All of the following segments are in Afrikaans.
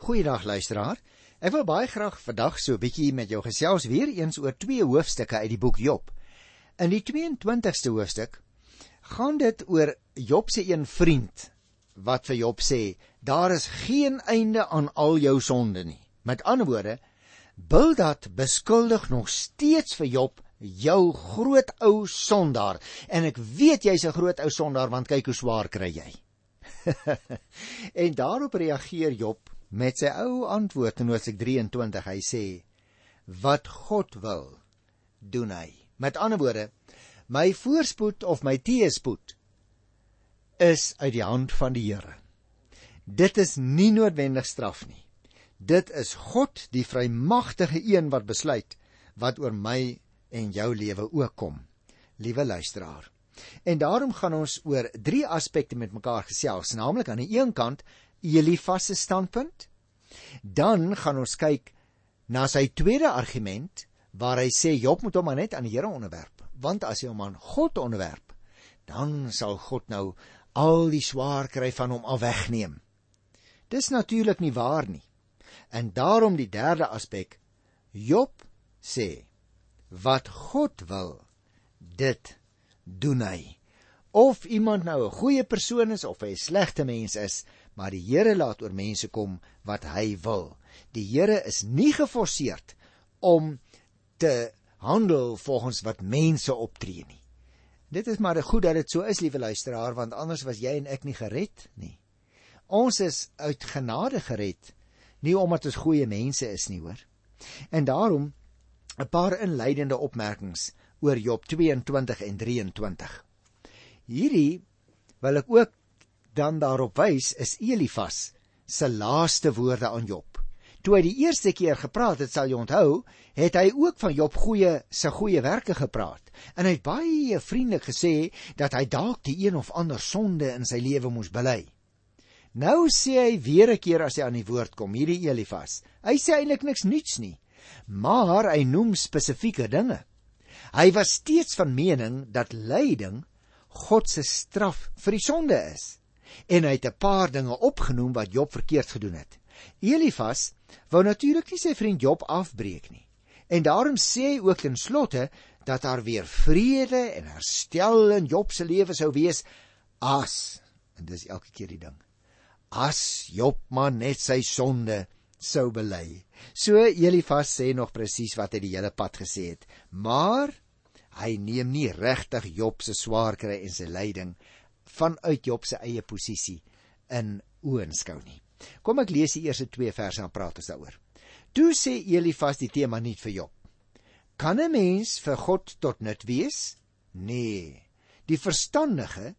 Goeiedag luisteraar. Ek wil baie graag vandag so 'n bietjie met jou gesels weer eens oor twee hoofstukke uit die boek Job. In die 22ste hoofstuk gaan dit oor Job se een vriend wat vir Job sê: "Daar is geen einde aan al jou sonde nie." Met ander woorde, Bildad beskuldig nog steeds vir Job jou groot ou sondaar en ek weet jy's 'n groot ou sondaar want kyk hoe swaar kry jy. en daarop reageer Job met sy ou antwoord in Hoofstuk 23. Hy sê: "Wat God wil, doen hy." Met ander woorde, my voorspoed of my teëspoed is uit die hand van die Here. Dit is nie noodwendig straf nie. Dit is God, die vrymagtige een wat besluit wat oor my en jou lewe ook kom. Liewe luisteraar, En daarom gaan ons oor drie aspekte met mekaar gesels, naamlik aan die een kant Elifas se standpunt. Dan gaan ons kyk na sy tweede argument waar hy sê Job moet hom maar net aan die Here onderwerp, want as hy hom aan God onderwerp, dan sal God nou al die swaar kry van hom af wegneem. Dis natuurlik nie waar nie. En daarom die derde aspek, Job sê wat God wil, dit doen hy. Of iemand nou 'n goeie persoon is of hy 'n slegte mens is, maar die Here laat oor mense kom wat hy wil. Die Here is nie geforseerd om te handel volgens wat mense optree nie. Dit is maar goed dat dit so is, liewe luisteraar, want anders was jy en ek nie gered nie. Ons is uit genade gered, nie omdat ons goeie mense is nie, hoor. En daarom 'n paar inleidende opmerkings oor Job 22 en 23. Hierdie wil ek ook dan daarop wys is Elifas se laaste woorde aan Job. Toe hy die eerste keer gepraat het, sal jy onthou, het hy ook van Job goeie se goeie werke gepraat. En hy het baie vriendelik gesê dat hy dalk die een of ander sonde in sy lewe moes bely. Nou sê hy weer 'n keer as hy aan die woord kom, hierdie Elifas. Hy sê eintlik niks nuuts nie, maar hy noem spesifieke dinge. Hy was steeds van mening dat lyding God se straf vir die sonde is. En hy het 'n paar dinge opgenoem wat Job verkeerd gedoen het. Elifas wou natuurlik nie sy vriend Job afbreek nie. En daarom sê hy ook ten slotte dat daar weer vrede en herstel in Job se lewe sou wees as en dis elke keer die ding. As Job maar net sy sonde sou bely. So Elifas sê nog presies wat hy die hele pad gesê het, maar hy neem nie regtig Job se swaar kry en sy lyding vanuit Job se eie posisie in oënskou nie. Kom ek lees die eerste 2 verse en praat ons daaroor. Toe sê Elifas die tema nie vir Job. Kan 'n mens vir God tot nut wees? Nee. Die verstandige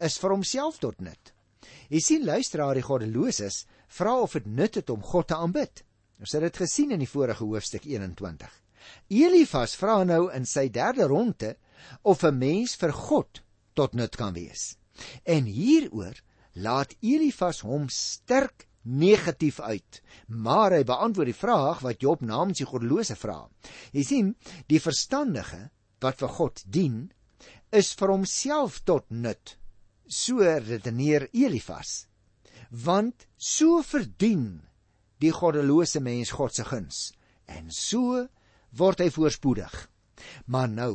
is vir homself tot nut. Jy sien luisteraar die goddeloses vra of dit nut het om God te aanbid. Ons het dit gesien in die vorige hoofstuk 21. Elifas vra nou in sy derde ronde of 'n mens vir God tot nut kan wees. En hieroor laat Elifas hom sterk negatief uit, maar hy beantwoord die vraag wat Job namens die goddelose vra. Jy sien, die verstandige wat vir God dien, is vir homself tot nut. So redeneer Elifas want so verdien die goddelose mens God se guns en so word hy voorspoedig. Maar nou,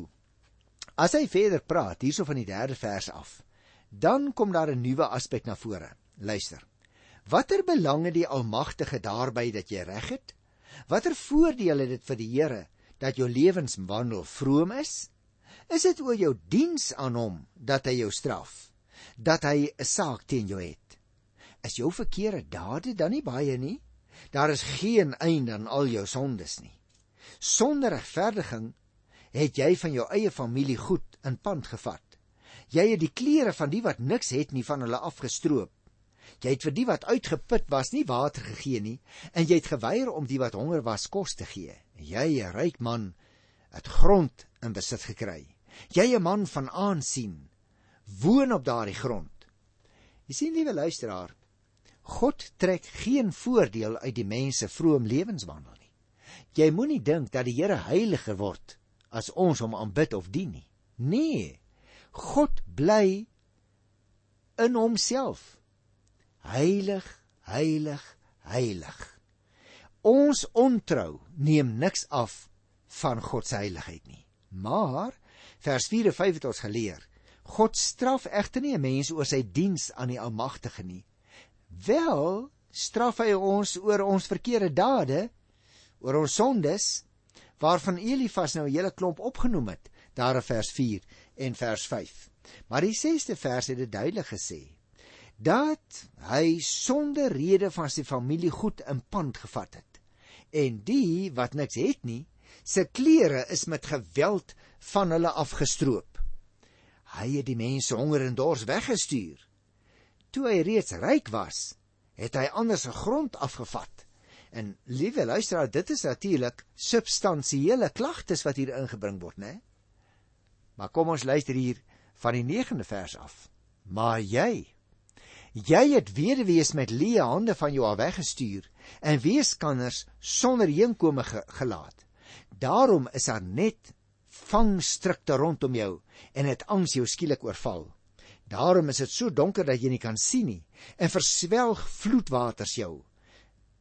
as hy verder praat hierso van die 3de vers af, dan kom daar 'n nuwe aspek na vore. Luister. Watter belang het die Almagtige daarby dat jy reg het? Watter voordeel het dit vir die Here dat jou lewenswandel vroom is? Is dit oor jou diens aan hom dat hy jou straf? Dat hy 'n saak teen jou het? is jou verkeerde dade dan nie baie nie? Daar is geen einde aan al jou sondes nie. Sonder regverdiging het jy van jou eie familie goed in pand gevat. Jy het die klere van die wat niks het nie van hulle afgestroop. Jy het vir die wat uitgeput was nie water gegee nie en jy het geweier om die wat honger was kos te gee. Jy, 'n ryk man, het grond in besit gekry. Jy, 'n man van aansien, woon op daardie grond. Jy sien, liewe luisteraar, God trek geen voordeel uit die mens se vroom lewenswandel nie. Jy moenie dink dat die Here heiliger word as ons hom aanbid of dien nie. Nee. God bly in homself. Heilig, heilig, heilig. Ons ontrou neem niks af van God se heiligheid nie. Maar vers 4 en 5 het ons geleer, God straf egter nie 'n mens oor sy diens aan die Almagtige nie. Wel straf hy ons oor ons verkeerde dade, oor ons sondes, waarvan Elifas nou 'n hele klomp opgenoem het, daar in vers 4 en vers 5. Maar die 6ste vers het dit duidelik gesê dat hy sonder rede van sy familie goed in pand gevat het. En die wat niks het nie, se klere is met geweld van hulle afgestroop. Hy het die mense honger en dors weggestuur. Toe hy reeds ryk was, het hy ander se grond afgevat. En liewe luisteraar, dit is natuurlik substansiële klagtes wat hier ingebring word, né? Maar kom ons luister hier van die 9de vers af. Maar jy Jy het weduwees met leë hande van jou af weggestuur en weeskanners sonder heenkome ge gelaat. Daarom is daar net vangstrikte rondom jou en het angs jou skielik oorval. Daarom is dit so donker dat jy nie kan sien nie en verswelg vloedwaters jou.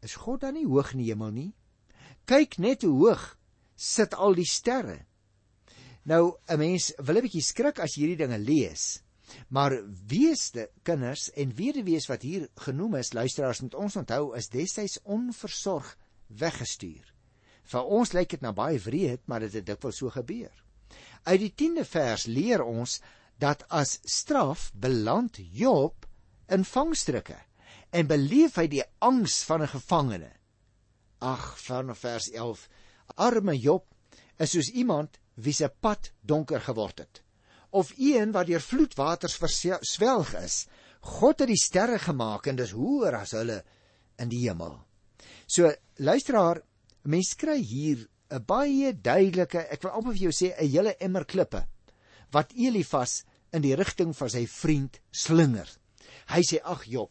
Is God dan nie hoog in die hemel nie? Kyk net hoe hoog sit al die sterre. Nou 'n mens wil 'n bietjie skrik as jy hierdie dinge lees. Maar weesde kinders en weduwees wat hier genoem is, luisteraars moet ons onthou is destyds onversorg weggestuur. Vir ons lyk dit nou baie wreed, maar dit het dikwels so gebeur. Uit die 10de vers leer ons dat as straf beland Job in vangstrukke en beleef hy die angs van 'n gevangene. Ag, van vers 11. Arme Job is soos iemand wie se pad donker geword het of een wat deur vloedwaters verswelg is. God het die sterre gemaak en dis hoër as hulle in die hemel. So luisteraar, mens kry hier 'n baie duidelike, ek wil amper vir jou sê 'n hele emmer klippe wat Elifas in die rigting van sy vriend slinger. Hy sê ag Job,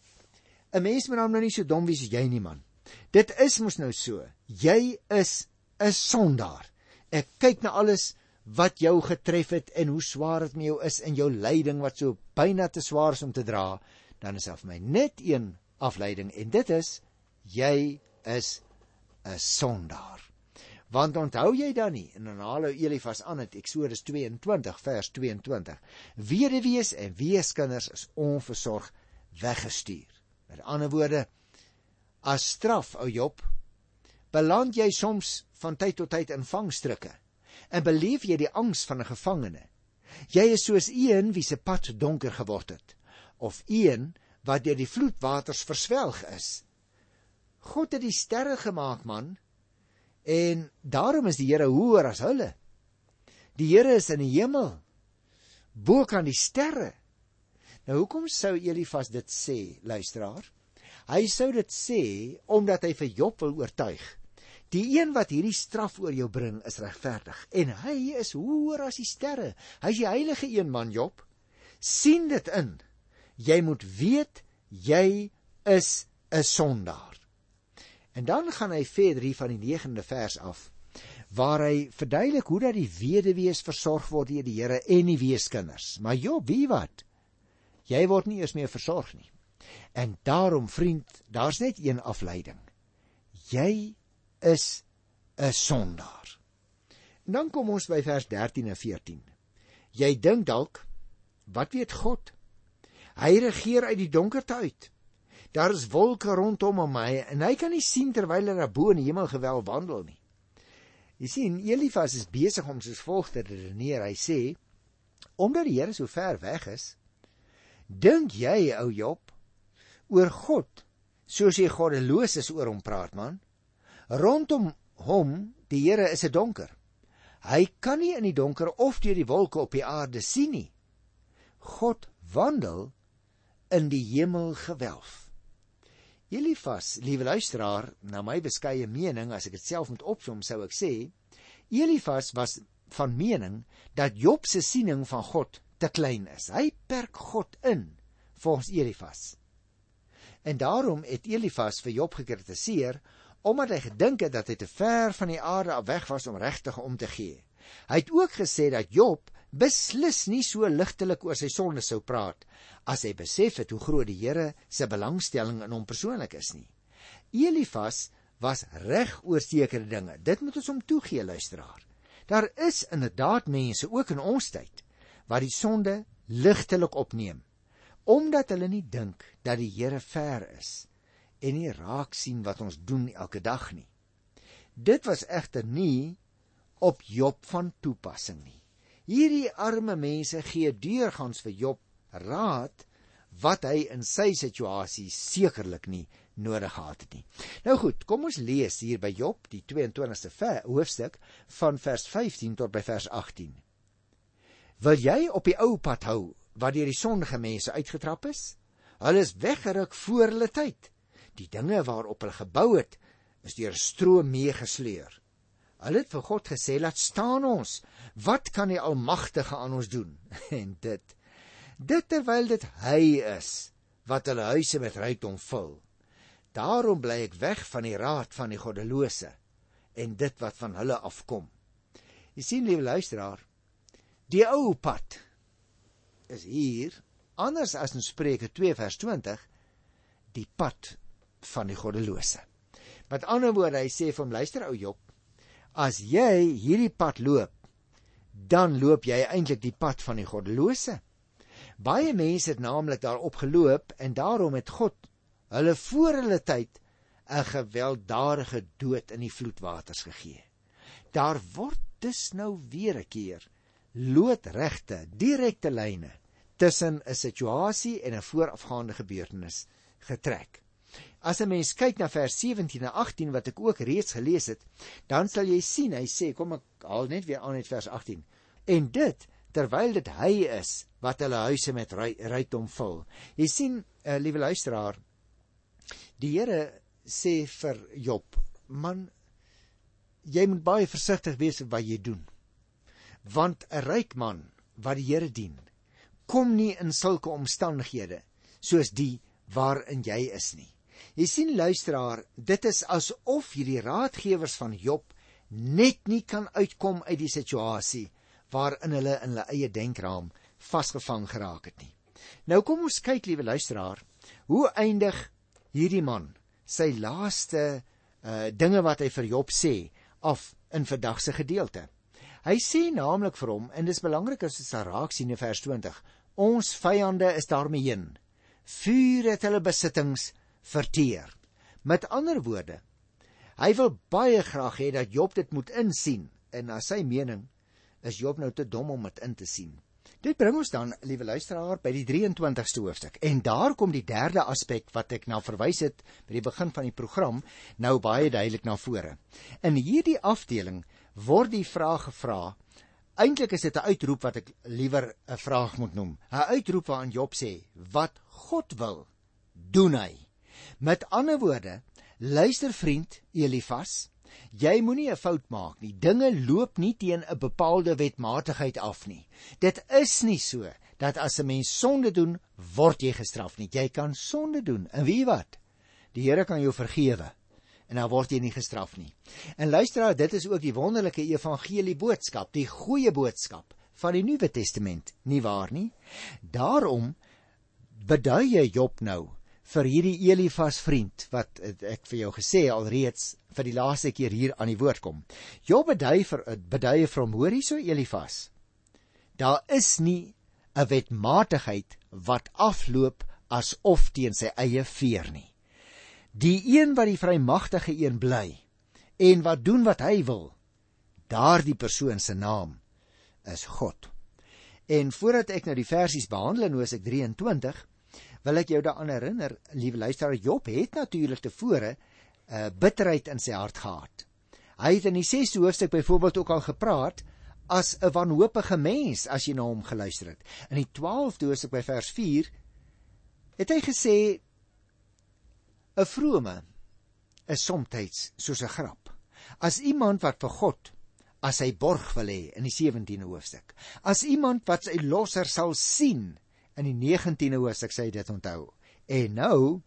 'n mens moet nou nie so dom wees as jy nie man. Dit is mos nou so. Jy is 'n sondaar. Ek kyk na alles wat jou getref het en hoe swaar dit met jou is in jou lyding wat so byna te swaar is om te dra, dan is af my net een afleiding en dit is jy is 'n sondaar. Want onthou jy dan nie in Anhalo Elifas aan het Eksodus 22 vers 22 weduwees en weeskinders is onversorg weggestuur. Met ander woorde as straf ou Job beland jy soms van tyd tot tyd in vangstrukke en beleef jy die angs van 'n gevangene. Jy is soos een wie se pad donker geword het of een wat deur die vloedwaters verswelg is. God het die sterre gemaak, man, en daarom is die Here hoër as hulle. Die Here is in die hemel bo kan die sterre. Nou hoekom sou Elifas dit sê, luisteraar? Hy sou dit sê omdat hy vir Job wil oortuig Die een wat hierdie straf oor jou bring is regverdig en hy is hoër as die sterre. Hy's die heilige een man Job. sien dit in. Jy moet weet jy is 'n sondaar. En dan gaan hy verder hier van die 9de vers af waar hy verduidelik hoe dat die weduwees versorg word deur die Here en die weeskinders. Maar Job, wie wat? Jy word nie eers meer versorg nie. En daarom vriend, daar's net een afleiding. Jy is 'n sondaar. En dan kom ons by vers 13 en 14. Jy dink dalk, wat weet God? Hy regeer uit die donkerte uit. Daar is wolke rondom hom my en hy kan nie sien terwyl hy daar bo in die hemel gewel wandel nie. Jy sien, Elifas is besig om soos volg te redeneer. Hy sê: Omdat die Here so ver weg is, dink jy, ou Job, oor God, soos jy goddeloos is oor hom praat, man? Rondom hom, die Here is 'n donker. Hy kan nie in die donker of deur die wolke op die aarde sien nie. God wandel in die hemel gewelf. Elifas, liewe luisteraar, na my beskeie mening, as ek dit self moet opsom, sou ek sê, Elifas was van mening dat Job se siening van God te klein is. Hy perk God in, volgens Elifas. En daarom het Elifas vir Job gekritiseer omdat hy gedink het dat hy te ver van die aarde af weg was om regtig om te gee. Hy het ook gesê dat Job beslis nie so ligtelik oor sy sonde sou praat as hy besef het hoe groot die Here se belangstelling in hom persoonlik is nie. Elifas was reg oor sekere dinge. Dit moet ons hom toegee, luisteraar. Daar is inderdaad mense ook in ons tyd wat die sonde ligtelik opneem omdat hulle nie dink dat die Here ver is en nie raak sien wat ons doen elke dag nie. Dit was egter nie op Job van toepassing nie. Hierdie arme mense gee deurgangs vir Job raad wat hy in sy situasie sekerlik nie nodig gehad het nie. Nou goed, kom ons lees hier by Job die 22ste hoofstuk van vers 15 tot by vers 18. Wil jy op die ou pad hou wat deur die sondige mense uitgetrap is? Hulle is weggeruk voor hulle tyd. Die dinge waarop hulle gebou het, is deur stroom meegesleur. Hulle het vir God gesê: "Laat staan ons. Wat kan die Almagtige aan ons doen?" en dit dit terwyl dit hy is wat hulle huise met rykdom vul. Daarom bly ek weg van die raad van die goddelose en dit wat van hulle afkom. Jy sien liewe luisteraar, die ou pad is hier anders as in Spreuke 2 vers 20 die pad van die goddelose. Met ander woorde, hy sê vir hom luister ou Job, as jy hierdie pad loop, dan loop jy eintlik die pad van die goddelose. Baie mense het naamlik daarop geloop en daarom het God hulle voor hulle tyd 'n gewelddadige dood in die vloedwaters gegee. Daar word dus nou weer 'n keer loodregte, direkte lyne tussen 'n situasie en 'n voorafgaande gebeurtenis getrek. As 'n mens kyk na vers 17 en 18 wat ek ook reeds gelees het, dan sal jy sien hy sê kom ek haal net weer aan net vers 18. En dit terwyl dit hy is wat hulle huise met rykdom vul. Jy sien, uh, liewe luisteraar, die Here sê vir Job, man, jy moet baie versigtig wees wat jy doen. Want 'n ryk man wat die Here dien, kom nie in sulke omstandighede soos die waarin jy is nie. Jy sien luisteraar, dit is asof hierdie raadgewers van Job net nie kan uitkom uit die situasie waarin hulle in hulle eie denkraam vasgevang geraak het nie. Nou kom ons kyk liewe luisteraar, hoe eindig hierdie man sy laaste uh dinge wat hy vir Job sê af in vandag se gedeelte. Hy sê naamlik vir hom en dis belangrik as ons raak sien in vers 20, ons vyande is daarmee heen. Vuur het hulle besittings verteer. Met ander woorde, hy wil baie graag hê dat Job dit moet insien en na sy mening is Job nou te dom om dit in te sien. Dit bring ons dan, liewe luisteraar, by die 23ste hoofstuk. En daar kom die derde aspek wat ek na verwys het by die begin van die program, nou baie duidelik na vore. In hierdie afdeling word die vraag gevra. Eintlik is dit 'n uitroep wat ek liewer 'n vraag moet noem. 'n Uitroep waarin Job sê: "Wat God wil, doen hy." Met ander woorde, luister vriend Elifas, Jy moenie 'n fout maak nie. Dinge loop nie teen 'n bepaalde wetmatigheid af nie. Dit is nie so dat as 'n mens sonde doen, word jy gestraf nie. Jy kan sonde doen. En wie wat? Die Here kan jou vergewe en dan word jy nie gestraf nie. En luister, dit is ook die wonderlike evangelie boodskap, die goeie boodskap van die Nuwe Testament, nie waar nie? Daarom bedui jy Job nou vir hierdie Elifas vriend wat ek vir jou gesê alreeds vir die laaste keer hier aan die woord kom. Job bedui vir bedui vir hom hoor hierso Elifas. Daar is nie 'n wetmatigheid wat afloop asof teen sy eie veer nie. Die een wat die vrymagtige een bly en wat doen wat hy wil, daardie persoon se naam is God. En voordat ek nou die versies behandel in Hosea 23 wil ek jou daaraan herinner, liewe luisteraar, Job het natuurlik tevore 'n uh, eh, bitterheid in sy hart gehad. Hy het in die 6de hoofstuk byvoorbeeld ook al gepraat as 'n wanhoopige mens as jy na hom geluister het. In die 12de hoofstuk by vers 4 het hy gesê 'n vrome is soms soos 'n grap. As iemand wat vir God as hy borg wil hê in die 17de hoofstuk. As iemand wat sy losser sal sien in die 19de hoofstuk sê dit onthou. En nou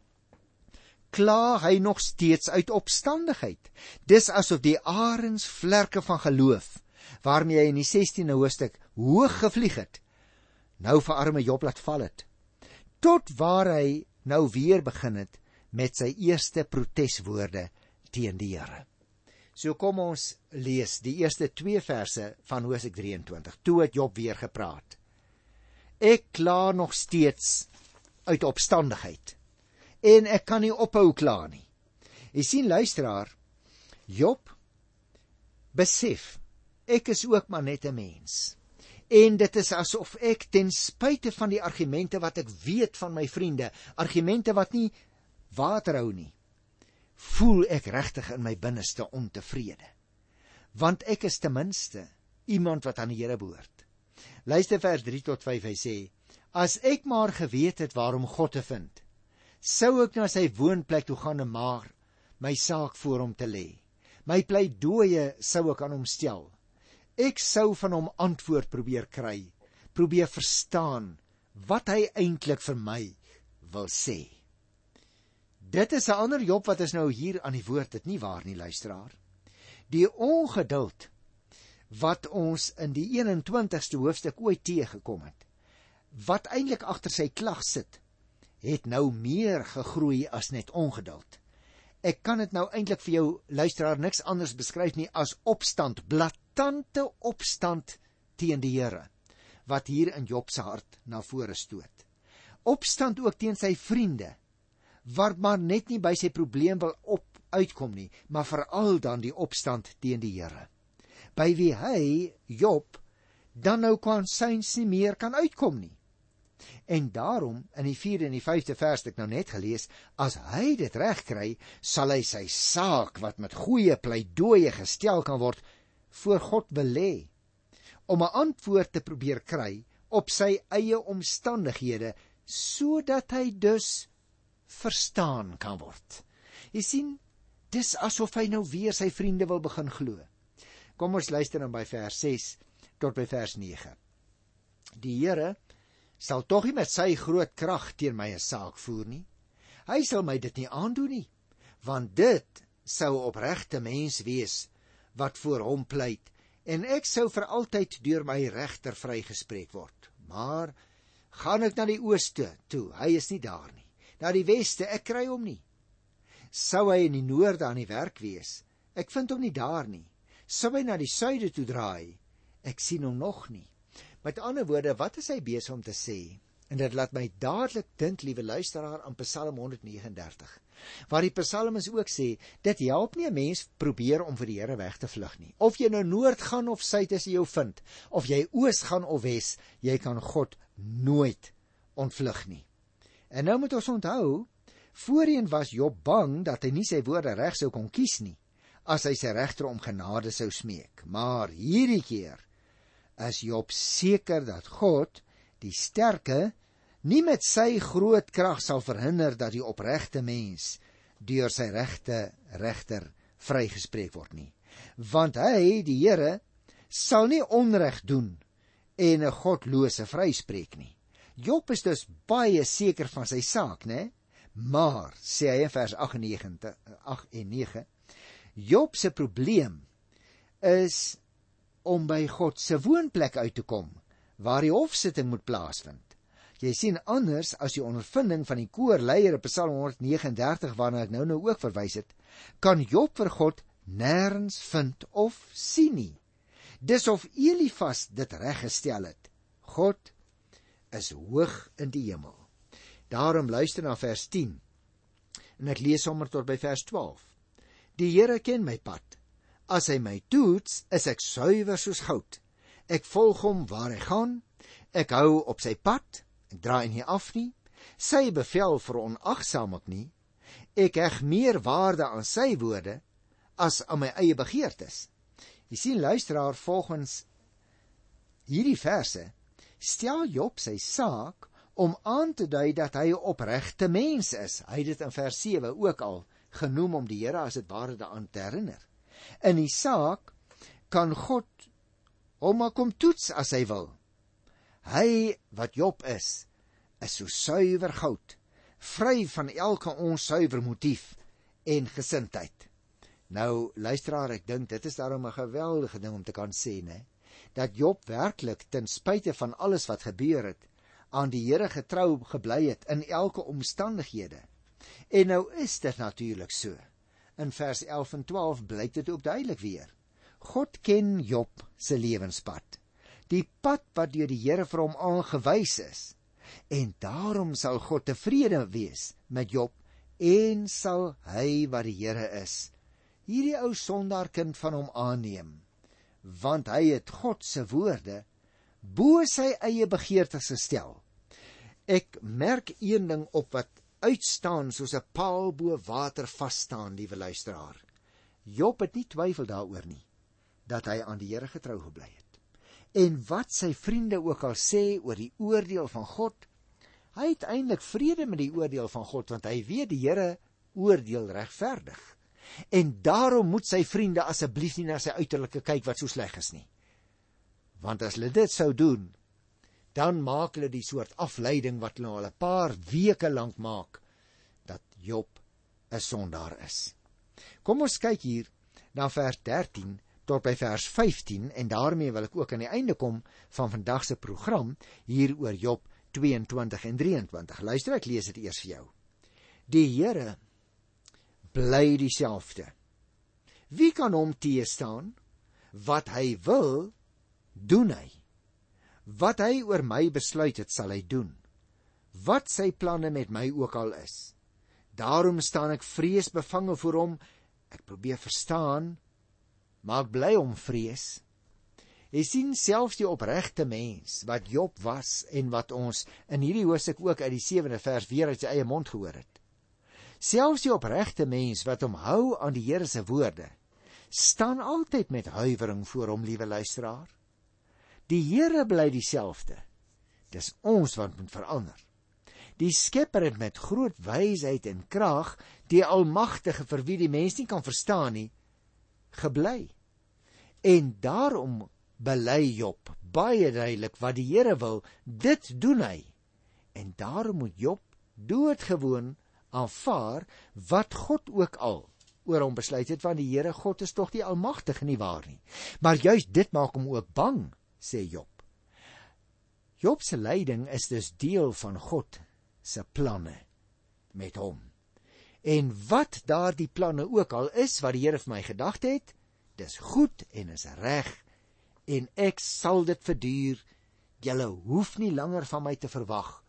kla hy nog steeds uit opstandigheid. Dis asof die arends vlerke van geloof waarmee hy in die 16de hoofstuk hoog gevlieg het, nou vir arme Job laat val het. Tot waar hy nou weer begin het met sy eerste proteswoorde teen die Here. So kom ons lees die eerste 2 verse van Hosea 23. Toe het Job weer gepraat. Ek kla nog steeds uit opstandigheid en ek kan nie ophou kla nie. Jy sien luisteraar, Job besef ek is ook maar net 'n mens. En dit is asof ek ten spyte van die argumente wat ek weet van my vriende, argumente wat nie water hou nie, voel ek regtig in my binneste ontevrede. Want ek is ten minste iemand wat aan die Here behoort. Luister vers 3 tot 5 hy sê: As ek maar geweet het waarom God te vind, sou ek na sy woonplek toe gaan en maar my saak voor hom te lê. My pleidooie sou ek aan hom stel. Ek sou van hom antwoord probeer kry, probeer verstaan wat hy eintlik vir my wil sê. Dit is 'n ander Job wat is nou hier aan die woord, dit nie waar nie luisteraar. Die ongeduld wat ons in die 21ste hoofstuk ooit teëgekom het, wat eintlik agter sy klag sit, het nou meer gegroei as net ongeduld. Ek kan dit nou eintlik vir jou luisteraar niks anders beskryf nie as opstand, blaatante opstand teen die Here wat hier in Job se hart na vore stoot. Opstand ook teen sy vriende wat maar net nie by sy probleem wil op uitkom nie, maar veral dan die opstand teen die Here. By wie hy Job dan nou kan syns nie meer kan uitkom nie. En daarom in die 4de en die 5de vers het ek nou net gelees, as hy dit reg kry, sal hy sy saak wat met goeie pleidooie gestel kan word voor God belê om 'n antwoord te probeer kry op sy eie omstandighede sodat hy dus verstaan kan word. Jy sien, dis asof hy nou weer sy vriende wil begin glo. Kom ons luister dan by vers 6 tot by vers 9. Die Here sal tog nie met sy groot krag teen my 'n saak voer nie. Hy sal my dit nie aandoen nie, want dit sou opregte mens wees wat voor hom pleit en ek sou vir altyd deur my regter vrygespreek word. Maar gaan ek na die ooste toe, hy is nie daar nie. Na die weste, ek kry hom nie. Sou hy in die noorde aan die werk wees, ek vind hom nie daar nie. Sou hy na die suide toe draai, ek sien hom nog nie. Met ander woorde, wat is hy besig om te sê? En dit laat my dadelik dink, liewe luisteraar, aan Psalm 139. Waar die psalmis ook sê, dit help nie 'n mens probeer om vir die Here weg te vlug nie. Of jy nou noord gaan of suid as jy jou vind, of jy oos gaan of wes, jy kan God nooit ontvlug nie. En nou moet ons onthou, voorheen was Job bang dat hy nie sy woorde reg sou kon kies nie as hy sy regter om genade sou smeek. Maar hierdie keer is Job seker dat God, die sterke, nie met sy groot krag sal verhinder dat die opregte mens deur sy regte regter vrygespreek word nie. Want hy, die Here, sal nie onreg doen en 'n godlose vryspreek nie. Job is dus baie seker van sy saak, né? Maar sê hy in vers 98 8 en 9, Job se probleem is om by God se woonplek uit te kom waar die hofsitting moet plaasvind. Jy sien anders as die ondervinding van die koorleier op Psalm 139 waarna ek nou nou ook verwys het, kan Job vir God nêrens vind of sien nie. Dis of Elifas dit reggestel het. God is hoog in die hemel. Daarom luister na vers 10. En ek lees sommer tot by vers 12. Die Here ken my pad As hy my toets, is ek suiwer soos goud. Ek volg hom waar hy gaan. Ek hou op sy pad. Ek draai nie af nie. Sy bevel vir onagsaam ek nie. Ek heg meer waarde aan sy woorde as aan my eie begeertes. Jy sien luisteraar volgens hierdie verse stel Job sy saak om aan te dui dat hy 'n opregte mens is. Hy het dit in vers 7 ook al genoem om die Here as dit ware daaraan te herinner. In die saak kan God hom maar kom toets as hy wil. Hy wat Job is, is so suiwer goud, vry van elke onsuiwer motief en gesindheid. Nou luisteraar, ek dink dit is daarom 'n geweldige ding om te kan sê, né, dat Job werklik ten spyte van alles wat gebeur het, aan die Here getrou gebly het in elke omstandighede En nou is dit natuurlik so. In vers 11 en 12 blyk dit ook duidelik weer. God ken Job se lewenspad. Die pad wat deur die Here vir hom aangewys is. En daarom sal God tevrede wees met Job en sal hy wat die Here is, hierdie ou sondaar kind van hom aanneem, want hy het God se woorde bo sy eie begeertes gestel. Ek merk een ding op wat uitstaan soos 'n paal bo water vas staan, liewe luisteraar. Job het nie twyfel daaroor nie dat hy aan die Here getrou gebly het. En wat sy vriende ook al sê oor die oordeel van God, hy het eintlik vrede met die oordeel van God want hy weet die Here oordeel regverdig. En daarom moet sy vriende asseblief nie na sy uiterlike kyk wat so sleg is nie. Want as hulle dit sou doen, dan maak hulle die soort afleiding wat hulle al 'n paar weke lank maak dat Job 'n sondaar is. Kom ons kyk hier na vers 13 tot by vers 15 en daarmee wil ek ook aan die einde kom van vandag se program hier oor Job 22 en 23. Luister ek lees dit eers vir jou. Die Here bly dieselfde. Wie kan hom teëstaan? Wat hy wil, doen hy. Wat hy oor my besluit het, sal hy doen. Wat sy planne met my ook al is. Daarom staan ek vreesbevange voor hom. Ek probeer verstaan, maar ek bly om vrees. Jy sien selfs die opregte mens wat Job was en wat ons in hierdie hoofstuk ook uit die 7de vers weer uit sy eie mond gehoor het. Selfs die opregte mens wat hom hou aan die Here se woorde, staan altyd met huiwering voor hom, liewe luisteraar. Die Here bly dieselfde. Dis ons wat moet verander. Die Skepper het met groot wysheid en krag die Almagtige vir wie die mens nie kan verstaan nie, gebly. En daarom bely Job baie duidelik wat die Here wil, dit doen hy. En daarom moet Job doodgewoon aanvaar wat God ook al oor hom besluit het want die Here God is tog die almagtige nie waar nie. Maar juis dit maak hom ook bang sê Job. Job se lyding is dus deel van God se planne met hom. En wat daardie planne ook al is wat die Here vir my gedagte het, dis goed en is reg en ek sal dit verduur. Julle hoef nie langer van my te verwag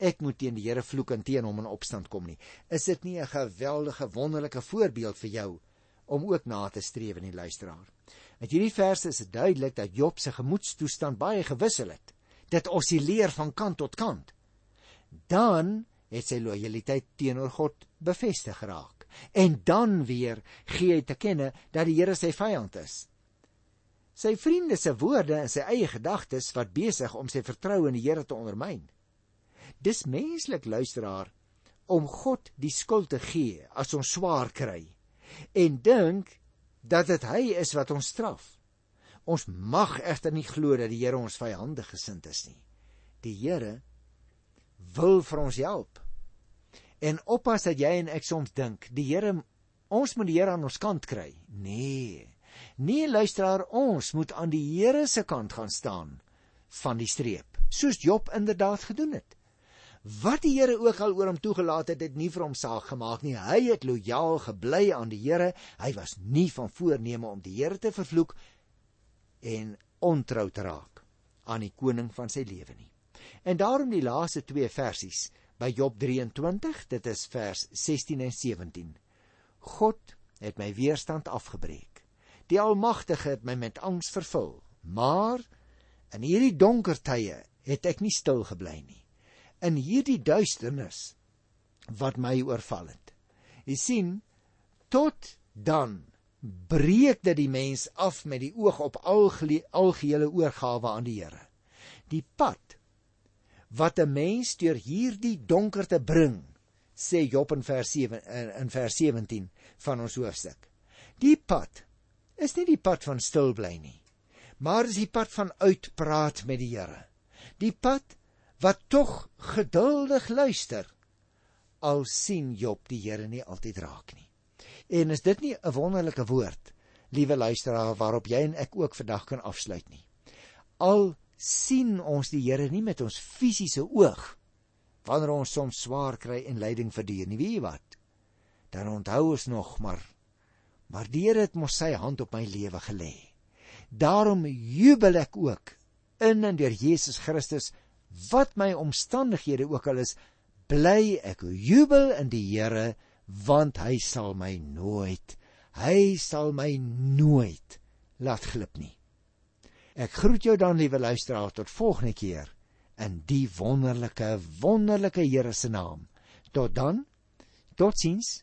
ek moet teen die Here vloek en teen hom in opstand kom nie. Is dit nie 'n geweldige wonderlike voorbeeld vir jou om ook na te streef in die luisteraar? Met hierdie verse is dit duidelik dat Job se gemoedstoestand baie gewissel het. Dit osilleer van kant tot kant. Dan het sy lojaliteit teenoor God bevestig geraak. En dan weer gee hy te kenne dat die Here sy vyand is. Sy vriende se woorde en sy eie gedagtes wat besig om sy vertroue in die Here te ondermyn. Dis menslik luisteraar om God die skuld te gee as ons swaar kry en dink dat dit hy is wat ons straf. Ons mag egter nie glo dat die Here ons vyandig gesind is nie. Die Here wil vir ons help. En oppas dat jy en ek soms dink, die Here ons moet die Here aan ons kant kry. Nee. Nee, luisteraar, ons moet aan die Here se kant gaan staan van die streep, soos Job inderdaad gedoen het. Wat die Here ook al oor hom toegelaat het, het nie vir hom saak gemaak nie. Hy het lojaal gebly aan die Here. Hy was nie van voorneme om die Here te vervloek en ontrou te raak aan die koning van sy lewe nie. En daarom die laaste twee versies by Job 23, dit is vers 16 en 17. God het my weerstand afgebreek. Die Almagtige het my met angs vervul, maar in hierdie donker tye het ek nie stil gebly nie in hierdie duisternis wat my oorval het. Jy sien, tot dan breek dit die mens af met die oog op algehele oorgawe aan die Here. Die pad wat 'n mens deur hierdie donkerte bring, sê Job in vers 7 in vers 17 van ons hoofstuk. Die pad is nie die pad van stil bly nie, maar is die pad van uitpraat met die Here. Die pad wat tog geduldig luister al sien Job die Here nie altyd raak nie. En is dit nie 'n wonderlike woord, liewe luisteraar, waarop jy en ek ook vandag kan afsluit nie. Al sien ons die Here nie met ons fisiese oog wanneer ons soms swaar kry en lyding verduur nie, weet jy wat? dan onthou ons nog maar maar die Here het mos sy hand op my lewe gelê. Daarom jubel ek ook in en deur Jesus Christus wat my omstandighede ook al is, bly ek jubel in die Here want hy sal my nooit hy sal my nooit laat glip nie. Ek groet jou dan liewe luisteraar tot volgende keer in die wonderlike wonderlike Here se naam. Tot dan. Totsiens.